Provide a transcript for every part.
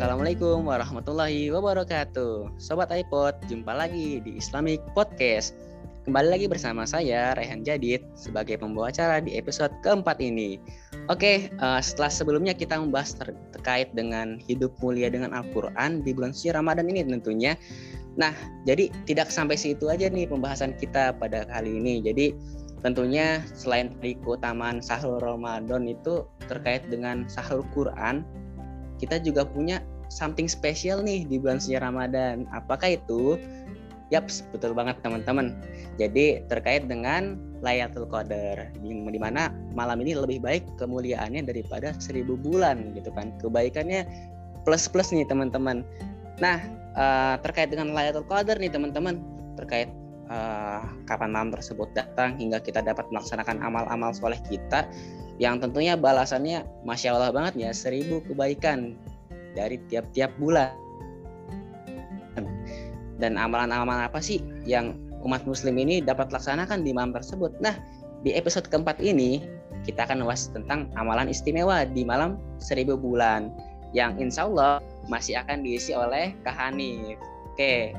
Assalamualaikum warahmatullahi wabarakatuh. Sobat iPod, jumpa lagi di Islamic Podcast. Kembali lagi bersama saya, Rehan Jadid Sebagai pembawa acara di episode keempat ini. Oke, uh, setelah sebelumnya kita membahas ter terkait dengan hidup mulia dengan Al-Quran Di bulan suci Ramadan ini tentunya. Nah, jadi tidak sampai situ aja nih pembahasan kita pada kali ini. Jadi tentunya selain dari keutamaan sahur Ramadan itu terkait dengan sahur Quran kita juga punya something special nih di bulan suci Ramadan. Apakah itu? Yap, betul banget teman-teman. Jadi terkait dengan Laylatul Qadar, di, mana malam ini lebih baik kemuliaannya daripada seribu bulan gitu kan. Kebaikannya plus plus nih teman-teman. Nah uh, terkait dengan Laylatul Qadar nih teman-teman, terkait uh, kapan malam tersebut datang hingga kita dapat melaksanakan amal-amal soleh kita yang tentunya balasannya masya Allah banget ya seribu kebaikan dari tiap-tiap bulan. Dan amalan-amalan apa sih yang umat muslim ini dapat laksanakan di malam tersebut? Nah di episode keempat ini kita akan membahas tentang amalan istimewa di malam seribu bulan yang insya Allah masih akan diisi oleh Kak Hanif. Oke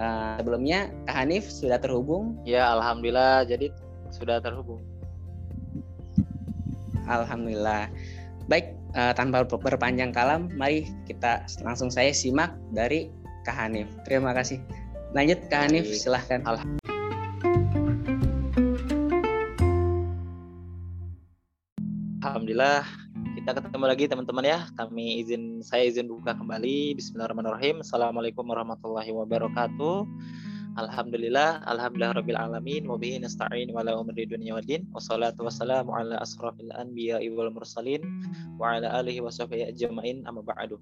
uh, sebelumnya Kak Hanif sudah terhubung? Ya Alhamdulillah. Jadi sudah terhubung. Alhamdulillah. Baik, uh, tanpa berpanjang kalam, mari kita langsung saya simak dari Kak Hanif. Terima kasih. Lanjut Kak Hanif, silahkan. Alhamdulillah kita ketemu lagi teman-teman ya. Kami izin saya izin buka kembali. Bismillahirrahmanirrahim. Assalamualaikum warahmatullahi wabarakatuh. Alhamdulillah, alhamdulillah rabbil alamin wa bihi nasta'in wa la umri dunya waddin. Wassalatu wassalamu ala asrafil anbiya'i wal mursalin wa ala alihi wa sahbihi ajma'in amma ba'du.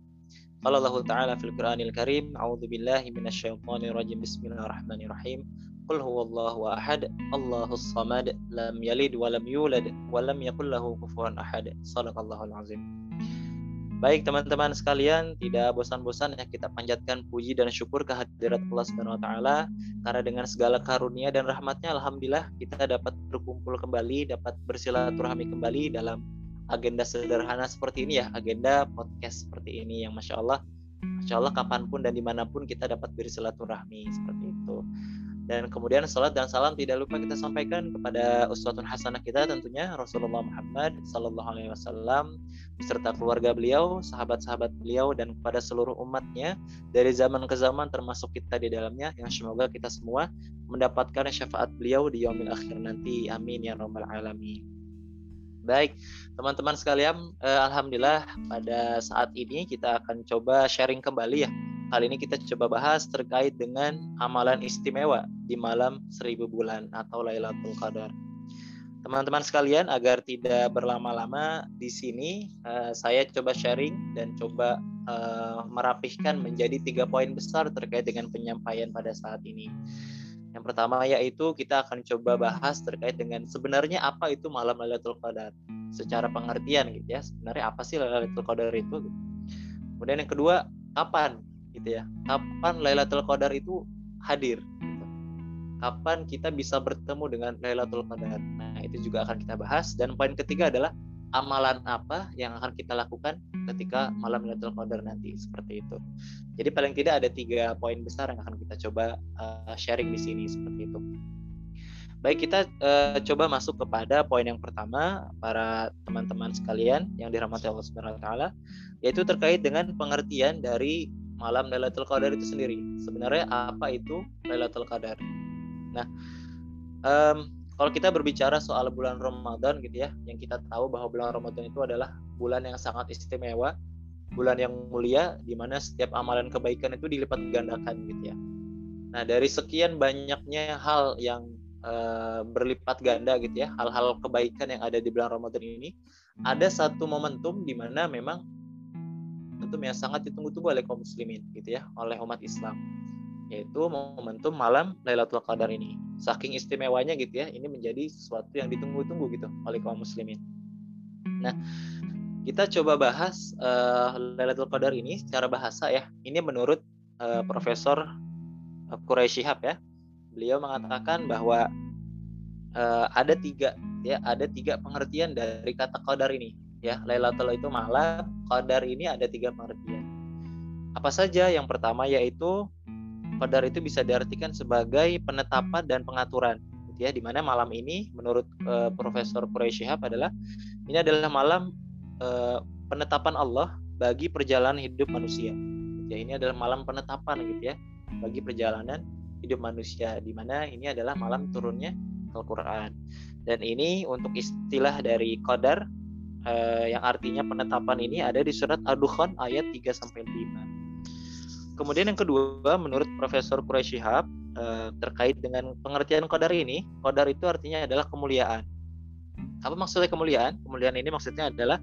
Qala Allah Ta'ala fil Qur'anil Karim, a'udzu billahi minasyaitonir rajim. Bismillahirrahmanirrahim. Qul huwallahu ahad, Allahus samad, lam yalid wa lam yulad wa lam yakul lahu kufuwan ahad. Shadaqallahul azim. Baik teman-teman sekalian, tidak bosan-bosan ya kita panjatkan puji dan syukur kehadirat Allah Subhanahu wa taala karena dengan segala karunia dan rahmatnya alhamdulillah kita dapat berkumpul kembali, dapat bersilaturahmi kembali dalam agenda sederhana seperti ini ya, agenda podcast seperti ini yang masya Allah, masya Allah kapan pun dan di mana pun kita dapat bersilaturahmi seperti itu. Dan kemudian salat dan salam tidak lupa kita sampaikan kepada uswatun hasanah kita tentunya Rasulullah Muhammad Sallallahu Alaihi Wasallam beserta keluarga beliau, sahabat-sahabat beliau dan kepada seluruh umatnya dari zaman ke zaman termasuk kita di dalamnya yang semoga kita semua mendapatkan syafaat beliau di yaumil akhir nanti. Amin ya rabbal alamin. Baik, teman-teman sekalian, eh, alhamdulillah pada saat ini kita akan coba sharing kembali ya Kali ini kita coba bahas terkait dengan amalan istimewa di malam seribu bulan atau Lailatul Qadar. Teman-teman sekalian, agar tidak berlama-lama di sini, uh, saya coba sharing dan coba uh, merapihkan menjadi tiga poin besar terkait dengan penyampaian pada saat ini. Yang pertama yaitu kita akan coba bahas terkait dengan sebenarnya apa itu malam Lailatul Qadar secara pengertian gitu ya. Sebenarnya apa sih Lailatul Qadar itu? Kemudian yang kedua, kapan gitu ya. Kapan Lailatul Qadar itu hadir gitu. kapan kita bisa bertemu dengan Lailatul Qadar? Nah itu juga akan kita bahas. Dan poin ketiga adalah amalan apa yang akan kita lakukan ketika malam Lailatul Qadar nanti seperti itu. Jadi paling tidak ada tiga poin besar yang akan kita coba uh, sharing di sini seperti itu. Baik, kita uh, coba masuk kepada poin yang pertama para teman-teman sekalian yang dirahmati Allah Subhanahu wa taala yaitu terkait dengan pengertian dari malam Lailatul Qadar itu sendiri. Sebenarnya apa itu Lailatul Qadar? Nah, um, kalau kita berbicara soal bulan Ramadan gitu ya, yang kita tahu bahwa bulan Ramadan itu adalah bulan yang sangat istimewa, bulan yang mulia di mana setiap amalan kebaikan itu dilipat gandakan gitu ya. Nah, dari sekian banyaknya hal yang uh, berlipat ganda gitu ya, hal-hal kebaikan yang ada di bulan Ramadan ini, ada satu momentum di mana memang momentum yang sangat ditunggu-tunggu oleh kaum muslimin gitu ya, oleh umat Islam yaitu momentum malam Lailatul Qadar ini. Saking istimewanya gitu ya, ini menjadi sesuatu yang ditunggu-tunggu gitu oleh kaum muslimin. Nah, kita coba bahas uh, Lailatul Qadar ini secara bahasa ya. Ini menurut uh, Profesor uh, Quraisy Shihab ya. Beliau mengatakan bahwa uh, ada tiga ya, ada tiga pengertian dari kata qadar ini ya Lailatul itu malam Qadar ini ada tiga pengertian Apa saja? Yang pertama yaitu qadar itu bisa diartikan sebagai penetapan dan pengaturan gitu ya di mana malam ini menurut uh, Profesor Quraisy adalah ini adalah malam uh, penetapan Allah bagi perjalanan hidup manusia. Gitu ya, ini adalah malam penetapan gitu ya bagi perjalanan hidup manusia di mana ini adalah malam turunnya Al-Qur'an. Dan ini untuk istilah dari qadar uh, yang artinya penetapan ini ada di surat Ad-Dukhan ayat 3 sampai 5. Kemudian yang kedua, menurut Profesor Quraisy Shihab eh, terkait dengan pengertian qadar ini, qadar itu artinya adalah kemuliaan. Apa maksudnya kemuliaan? Kemuliaan ini maksudnya adalah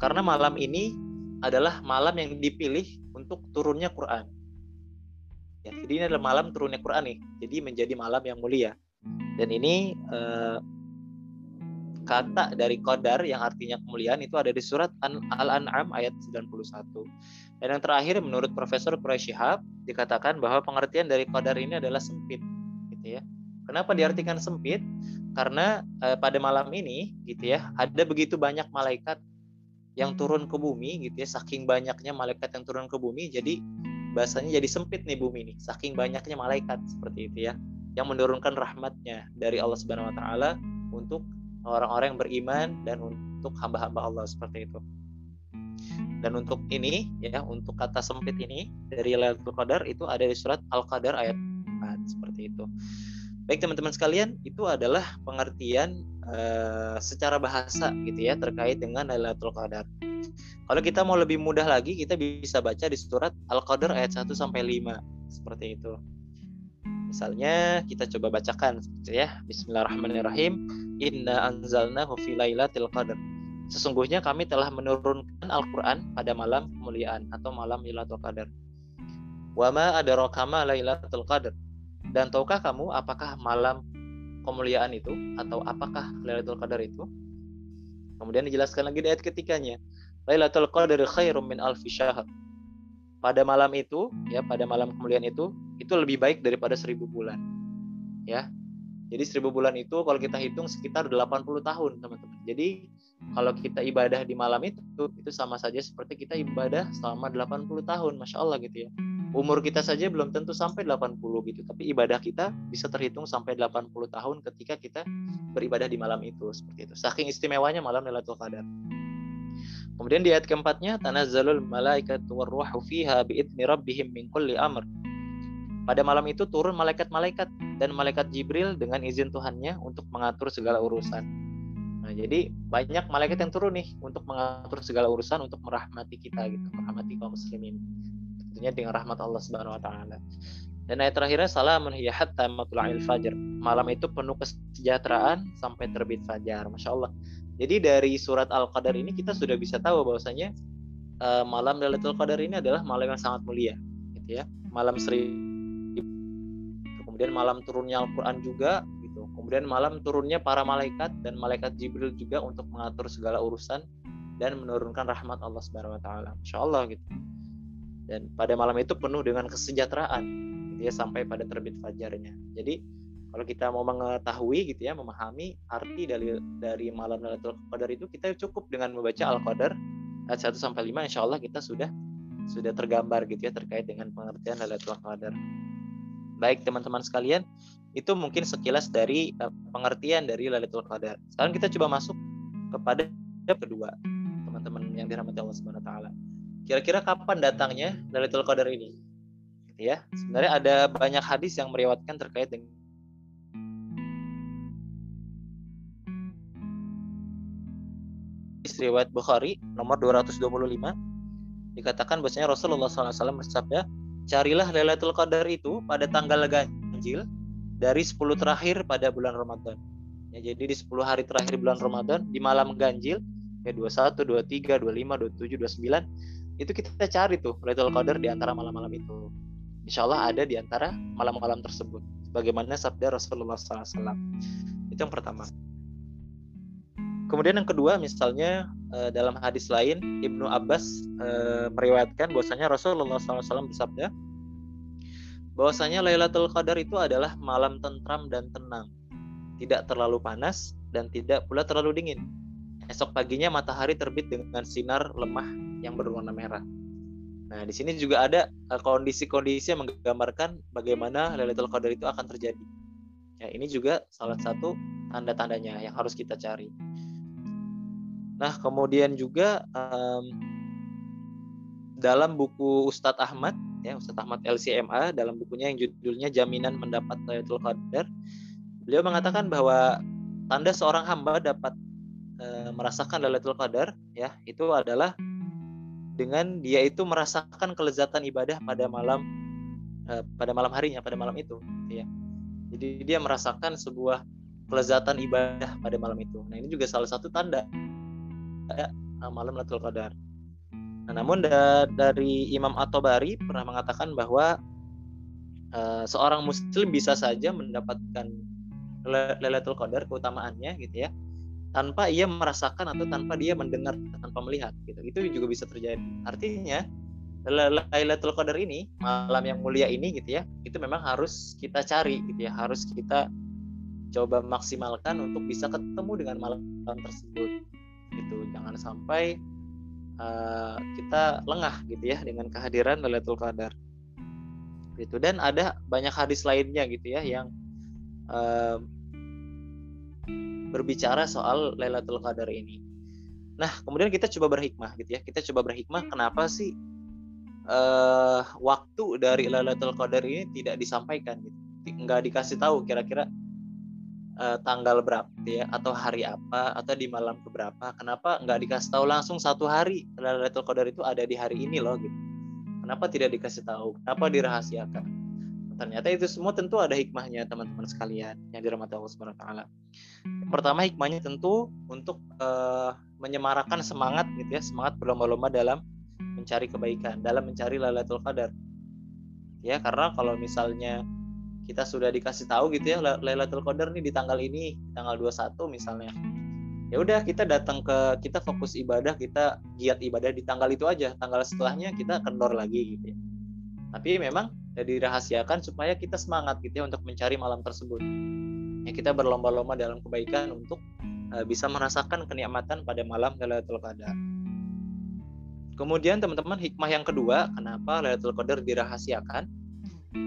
karena malam ini adalah malam yang dipilih untuk turunnya Quran. Ya, jadi ini adalah malam turunnya Quran nih. Jadi menjadi malam yang mulia. Dan ini eh, kata dari qadar yang artinya kemuliaan itu ada di surat Al-An'am ayat 91. Dan yang terakhir menurut Profesor Quraisy dikatakan bahwa pengertian dari qadar ini adalah sempit gitu ya. Kenapa diartikan sempit? Karena eh, pada malam ini gitu ya, ada begitu banyak malaikat yang turun ke bumi gitu ya, saking banyaknya malaikat yang turun ke bumi jadi bahasanya jadi sempit nih bumi ini, saking banyaknya malaikat seperti itu ya yang menurunkan rahmatnya dari Allah Subhanahu wa taala untuk orang-orang yang beriman dan untuk hamba-hamba Allah seperti itu. Dan untuk ini ya, untuk kata sempit ini dari Lailatul Qadar itu ada di surat Al-Qadar ayat 4 seperti itu. Baik teman-teman sekalian, itu adalah pengertian uh, secara bahasa gitu ya terkait dengan Lailatul Qadar. Kalau kita mau lebih mudah lagi, kita bisa baca di surat Al-Qadar ayat 1 sampai 5 seperti itu. Misalnya kita coba bacakan ya. Bismillahirrahmanirrahim. Inna anzalnahu fi lailatul qadar. Sesungguhnya kami telah menurunkan Al-Qur'an pada malam kemuliaan atau malam Lailatul Qadar. Wa ma adraka ma Lailatul Qadar. Dan tahukah kamu apakah malam kemuliaan itu atau apakah Lailatul Qadar itu? Kemudian dijelaskan lagi di ayat ketiganya. Lailatul Qadar khairum min alfi syahr pada malam itu ya pada malam kemuliaan itu itu lebih baik daripada seribu bulan. Ya. Jadi seribu bulan itu kalau kita hitung sekitar 80 tahun teman-teman. Jadi kalau kita ibadah di malam itu itu sama saja seperti kita ibadah selama 80 tahun masya Allah gitu ya. Umur kita saja belum tentu sampai 80 gitu tapi ibadah kita bisa terhitung sampai 80 tahun ketika kita beribadah di malam itu seperti itu. Saking istimewanya malam Lailatul Qadar. Kemudian di ayat keempatnya, tanazzalul malaikatu warruhu fiha biidni rabbihim min kulli amr. Pada malam itu turun malaikat-malaikat dan malaikat Jibril dengan izin Tuhannya untuk mengatur segala urusan. Nah, jadi banyak malaikat yang turun nih untuk mengatur segala urusan untuk merahmati kita gitu, merahmati kaum muslimin. Tentunya dengan rahmat Allah Subhanahu wa taala. Dan ayat terakhirnya salamun hiya hatta matla'il fajr. Malam itu penuh kesejahteraan sampai terbit fajar. Masya Allah. Jadi dari surat Al-Qadar ini kita sudah bisa tahu bahwasanya uh, malam Lailatul Qadar ini adalah malam yang sangat mulia, gitu ya. Malam seribu. Kemudian malam turunnya Al-Qur'an juga gitu. Kemudian malam turunnya para malaikat dan malaikat Jibril juga untuk mengatur segala urusan dan menurunkan rahmat Allah Subhanahu wa taala. Insyaallah gitu. Dan pada malam itu penuh dengan kesejahteraan gitu ya sampai pada terbit fajarnya. Jadi kalau kita mau mengetahui gitu ya memahami arti dari dari malam Lailatul Qadar itu kita cukup dengan membaca Al-Qadar ayat 1 sampai 5 insya Allah kita sudah sudah tergambar gitu ya terkait dengan pengertian Lailatul Qadar. Baik teman-teman sekalian, itu mungkin sekilas dari uh, pengertian dari Lailatul Qadar. Sekarang kita coba masuk kepada kedua, teman-teman yang dirahmati Allah taala. Kira-kira kapan datangnya Lailatul Qadar ini? Ya. Sebenarnya ada banyak hadis yang meriwayatkan terkait dengan riwayat Bukhari nomor 225 dikatakan bahwasanya Rasulullah SAW bersabda, carilah Lailatul Qadar itu pada tanggal ganjil dari 10 terakhir pada bulan Ramadan. Ya, jadi di 10 hari terakhir bulan Ramadan di malam ganjil ya 21, 23, 25, 27, 29 itu kita cari tuh Lailatul Qadar di antara malam-malam itu. Insya Allah ada di antara malam-malam tersebut. Bagaimana sabda Rasulullah SAW. Itu yang pertama. Kemudian yang kedua misalnya uh, dalam hadis lain Ibnu Abbas uh, meriwayatkan bahwasanya Rasulullah SAW bersabda bahwasanya Lailatul Qadar itu adalah malam tentram dan tenang, tidak terlalu panas dan tidak pula terlalu dingin. Esok paginya matahari terbit dengan sinar lemah yang berwarna merah. Nah, di sini juga ada eh, kondisi-kondisi yang menggambarkan bagaimana Lailatul Qadar itu akan terjadi. Ya, ini juga salah satu tanda-tandanya yang harus kita cari. Nah, kemudian juga um, dalam buku Ustadz Ahmad, ya Ustadz Ahmad LCMA, dalam bukunya yang judulnya Jaminan Mendapat Lailatul Qadar, beliau mengatakan bahwa tanda seorang hamba dapat e, merasakan Lailatul Qadar, ya itu adalah dengan dia itu merasakan kelezatan ibadah pada malam uh, pada malam harinya pada malam itu ya. Jadi dia merasakan sebuah kelezatan ibadah pada malam itu. Nah ini juga salah satu tanda malam Lailatul Qadar. Nah, namun da dari Imam At-Tabari pernah mengatakan bahwa uh, seorang muslim bisa saja mendapatkan Lailatul Qadar keutamaannya gitu ya tanpa ia merasakan atau tanpa dia mendengar tanpa melihat gitu. Itu juga bisa terjadi. Artinya Lailatul Qadar ini malam yang mulia ini gitu ya itu memang harus kita cari gitu ya harus kita coba maksimalkan untuk bisa ketemu dengan malam tersebut gitu jangan sampai uh, kita lengah gitu ya dengan kehadiran Lailatul Qadar gitu dan ada banyak hadis lainnya gitu ya yang uh, berbicara soal Lailatul Qadar ini. Nah, kemudian kita coba berhikmah gitu ya. Kita coba berhikmah kenapa sih uh, waktu dari Lailatul Qadar ini tidak disampaikan gitu. Nggak dikasih tahu kira-kira uh, tanggal berapa ya atau hari apa atau di malam keberapa. Kenapa nggak dikasih tahu langsung satu hari Lailatul Qadar itu ada di hari ini loh gitu. Kenapa tidak dikasih tahu? Kenapa dirahasiakan? ternyata itu semua tentu ada hikmahnya teman-teman sekalian yang dirahmati Allah Subhanahu wa taala. Pertama hikmahnya tentu untuk uh, menyemarakan semangat gitu ya, semangat berlomba-lomba dalam mencari kebaikan, dalam mencari Lailatul Qadar. Ya, karena kalau misalnya kita sudah dikasih tahu gitu ya Lailatul Qadar nih di tanggal ini, di tanggal 21 misalnya. Ya udah kita datang ke kita fokus ibadah, kita giat ibadah di tanggal itu aja. Tanggal setelahnya kita kendor lagi gitu ya. Tapi memang dirahasiakan supaya kita semangat gitu ya untuk mencari malam tersebut. Ya kita berlomba-lomba dalam kebaikan untuk uh, bisa merasakan kenikmatan pada malam Lailatul Qadar. Kemudian teman-teman hikmah yang kedua kenapa Lailatul Qadar dirahasiakan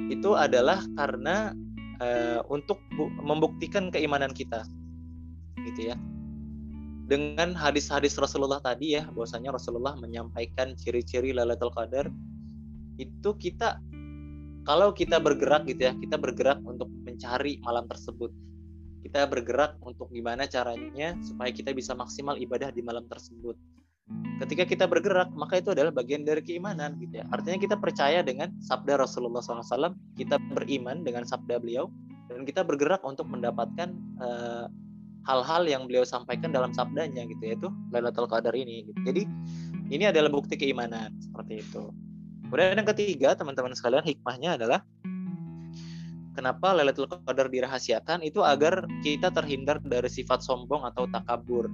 itu adalah karena uh, untuk membuktikan keimanan kita. Gitu ya. Dengan hadis-hadis Rasulullah tadi ya, bahwasanya Rasulullah menyampaikan ciri-ciri Lailatul Qadar itu kita kalau kita bergerak gitu ya kita bergerak untuk mencari malam tersebut kita bergerak untuk gimana caranya supaya kita bisa maksimal ibadah di malam tersebut ketika kita bergerak maka itu adalah bagian dari keimanan gitu ya artinya kita percaya dengan sabda Rasulullah SAW kita beriman dengan sabda beliau dan kita bergerak untuk mendapatkan eh, hal-hal yang beliau sampaikan dalam sabdanya gitu yaitu Lailatul Qadar ini gitu. jadi ini adalah bukti keimanan seperti itu Kemudian yang ketiga, teman-teman sekalian, hikmahnya adalah kenapa Lailatul Qadar dirahasiakan itu agar kita terhindar dari sifat sombong atau takabur.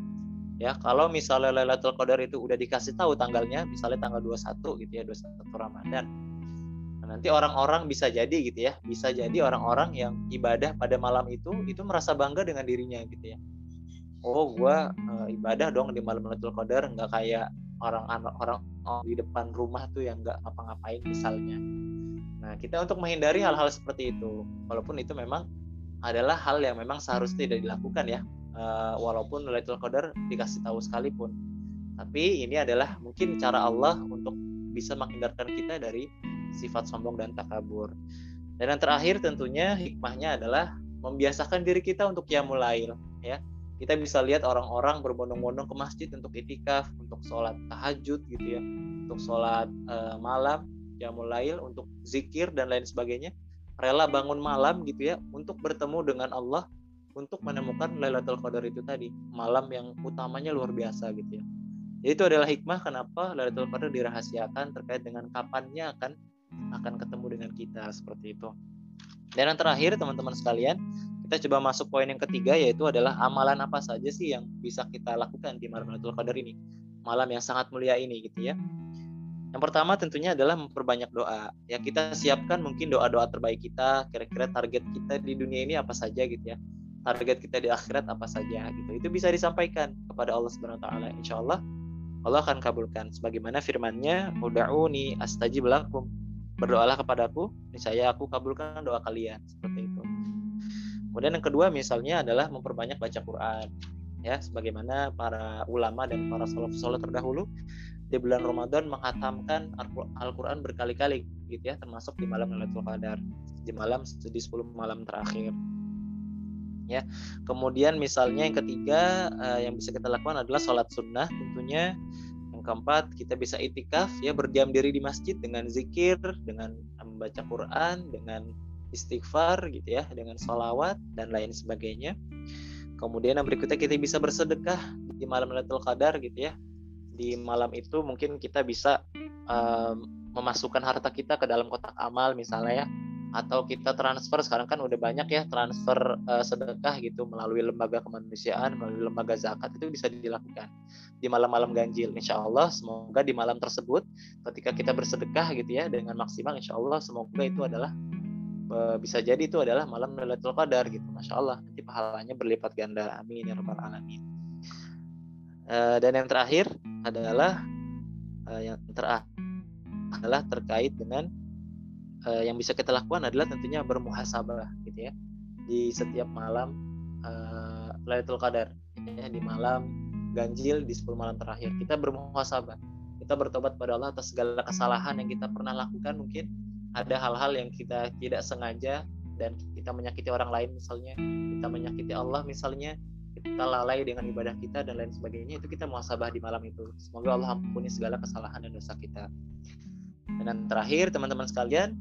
Ya, kalau misalnya Lailatul Qadar itu udah dikasih tahu tanggalnya, misalnya tanggal 21 gitu ya, 21 Ramadan. Nah, nanti orang-orang bisa jadi gitu ya, bisa jadi orang-orang yang ibadah pada malam itu itu merasa bangga dengan dirinya gitu ya. Oh, gua uh, ibadah dong di malam Lailatul Qadar nggak kayak orang orang di depan rumah tuh yang nggak ngapa-ngapain misalnya. Nah kita untuk menghindari hal-hal seperti itu, walaupun itu memang adalah hal yang memang seharusnya tidak dilakukan ya, uh, walaupun Lailatul Qadar dikasih tahu sekalipun. Tapi ini adalah mungkin cara Allah untuk bisa menghindarkan kita dari sifat sombong dan takabur. Dan yang terakhir tentunya hikmahnya adalah membiasakan diri kita untuk qiyamul ya kita bisa lihat orang-orang berbondong-bondong ke masjid untuk itikaf, untuk sholat tahajud gitu ya, untuk sholat uh, malam, ya mulail, untuk zikir dan lain sebagainya, rela bangun malam gitu ya, untuk bertemu dengan Allah, untuk menemukan Lailatul Qadar itu tadi, malam yang utamanya luar biasa gitu ya. Jadi itu adalah hikmah kenapa Lailatul Qadar dirahasiakan terkait dengan kapannya akan akan ketemu dengan kita seperti itu. Dan yang terakhir teman-teman sekalian, kita coba masuk poin yang ketiga yaitu adalah amalan apa saja sih yang bisa kita lakukan di malam Lailatul Qadar ini. Malam yang sangat mulia ini gitu ya. Yang pertama tentunya adalah memperbanyak doa. Ya kita siapkan mungkin doa-doa terbaik kita, kira-kira target kita di dunia ini apa saja gitu ya. Target kita di akhirat apa saja gitu. Itu bisa disampaikan kepada Allah Subhanahu wa taala. Insyaallah. Allah akan kabulkan. Sebagaimana firman-Nya ud'uni astajib lakum. Berdoalah kepadaku niscaya aku kabulkan doa kalian. Seperti itu. Kemudian yang kedua misalnya adalah memperbanyak baca Quran ya. Sebagaimana para ulama dan para salaf saleh terdahulu di bulan Ramadan menghatamkan Al-Quran berkali-kali gitu ya. Termasuk di malam Lailatul Qadar di malam di 10 malam terakhir ya. Kemudian misalnya yang ketiga uh, yang bisa kita lakukan adalah sholat sunnah tentunya. Yang keempat kita bisa itikaf ya berdiam diri di masjid dengan zikir dengan membaca Quran dengan istighfar gitu ya dengan sholawat dan lain sebagainya. Kemudian yang berikutnya kita bisa bersedekah di malam Lailatul Qadar gitu ya. Di malam itu mungkin kita bisa um, memasukkan harta kita ke dalam kotak amal misalnya ya atau kita transfer sekarang kan udah banyak ya transfer uh, sedekah gitu melalui lembaga kemanusiaan melalui lembaga zakat itu bisa dilakukan di malam-malam ganjil. Insya Allah semoga di malam tersebut ketika kita bersedekah gitu ya dengan maksimal insya Allah semoga itu adalah uh, bisa jadi itu adalah malam Lailatul Qadar gitu. Masya Allah nanti pahalanya berlipat ganda. Amin ya rabbal alamin. Uh, dan yang terakhir adalah uh, yang terakhir adalah terkait dengan uh, yang bisa kita lakukan adalah tentunya bermuhasabah gitu ya. Di setiap malam uh, Lailatul Qadar ya di malam ganjil di 10 malam terakhir kita bermuhasabah. Kita bertobat pada Allah atas segala kesalahan yang kita pernah lakukan mungkin ada hal-hal yang kita tidak sengaja dan kita menyakiti orang lain misalnya kita menyakiti Allah misalnya kita lalai dengan ibadah kita dan lain sebagainya itu kita muhasabah di malam itu. Semoga Allah ampuni segala kesalahan dan dosa kita. Dan yang terakhir teman-teman sekalian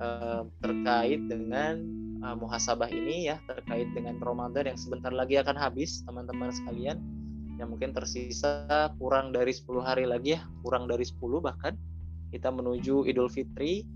uh, terkait dengan uh, muhasabah ini ya terkait dengan Ramadan yang sebentar lagi akan habis teman-teman sekalian. Yang mungkin tersisa kurang dari 10 hari lagi ya kurang dari 10 bahkan. Kita menuju Idul Fitri.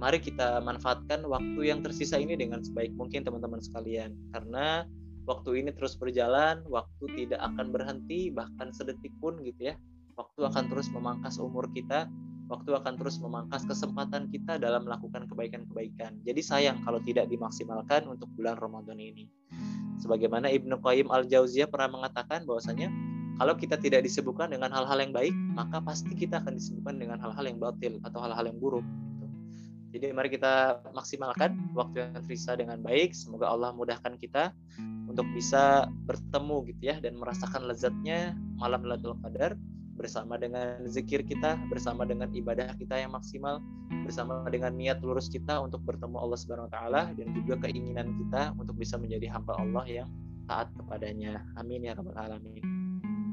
Mari kita manfaatkan waktu yang tersisa ini dengan sebaik mungkin teman-teman sekalian. Karena waktu ini terus berjalan waktu tidak akan berhenti bahkan sedetik pun gitu ya. Waktu akan terus memangkas umur kita waktu akan terus memangkas kesempatan kita dalam melakukan kebaikan-kebaikan. Jadi sayang kalau tidak dimaksimalkan untuk bulan Ramadan ini. Sebagaimana Ibnu Qayyim Al-Jauziyah pernah mengatakan bahwasanya kalau kita tidak disibukkan dengan hal-hal yang baik, maka pasti kita akan disibukkan dengan hal-hal yang batil atau hal-hal yang buruk. Jadi mari kita maksimalkan waktu yang tersisa dengan baik. Semoga Allah mudahkan kita untuk bisa bertemu gitu ya dan merasakan lezatnya malam Lailatul Qadar bersama dengan zikir kita, bersama dengan ibadah kita yang maksimal, bersama dengan niat lurus kita untuk bertemu Allah Subhanahu wa taala dan juga keinginan kita untuk bisa menjadi hamba Allah yang taat kepadanya. Amin ya rabbal alamin.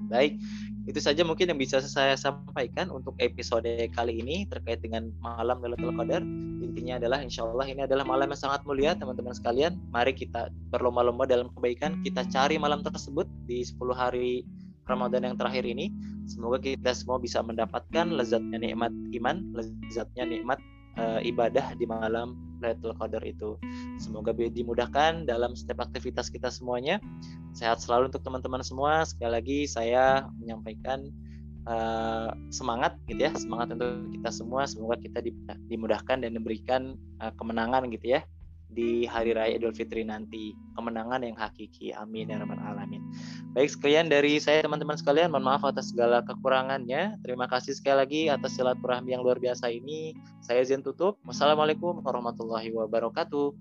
Baik, itu saja mungkin yang bisa saya sampaikan untuk episode kali ini terkait dengan malam Lailatul Qadar. Intinya adalah insya Allah ini adalah malam yang sangat mulia teman-teman sekalian. Mari kita berlomba-lomba dalam kebaikan. Kita cari malam tersebut di 10 hari Ramadan yang terakhir ini. Semoga kita semua bisa mendapatkan lezatnya nikmat iman, lezatnya nikmat uh, ibadah di malam Lailatul Qadar itu. Semoga dimudahkan dalam setiap aktivitas kita semuanya. Sehat selalu untuk teman-teman semua. Sekali lagi saya menyampaikan uh, semangat gitu ya, semangat untuk kita semua. Semoga kita dimudahkan dan diberikan uh, kemenangan gitu ya di hari raya Idul Fitri nanti. Kemenangan yang hakiki. Amin ya rabbal alamin. Baik sekian dari saya teman-teman sekalian. Mohon maaf atas segala kekurangannya. Terima kasih sekali lagi atas silaturahmi yang luar biasa ini. Saya izin tutup. Wassalamualaikum warahmatullahi wabarakatuh.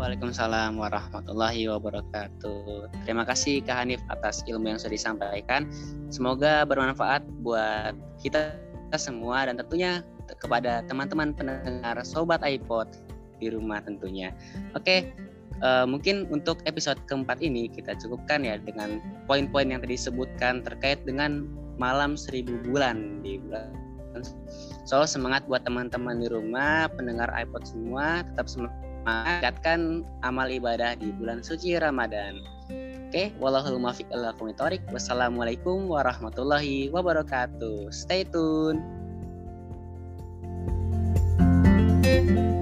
Waalaikumsalam warahmatullahi wabarakatuh. Terima kasih Kak Hanif atas ilmu yang sudah disampaikan. Semoga bermanfaat buat kita semua dan tentunya kepada teman-teman pendengar Sobat iPod di rumah tentunya. Oke, uh, mungkin untuk episode keempat ini kita cukupkan ya dengan poin-poin yang tadi disebutkan terkait dengan malam seribu bulan di bulan. So semangat buat teman-teman di rumah, pendengar iPod semua, tetap semangat amal ibadah di bulan suci Ramadan. Oke, okay, wallahul muwaffiq Wassalamualaikum warahmatullahi wabarakatuh. Stay tune. thank you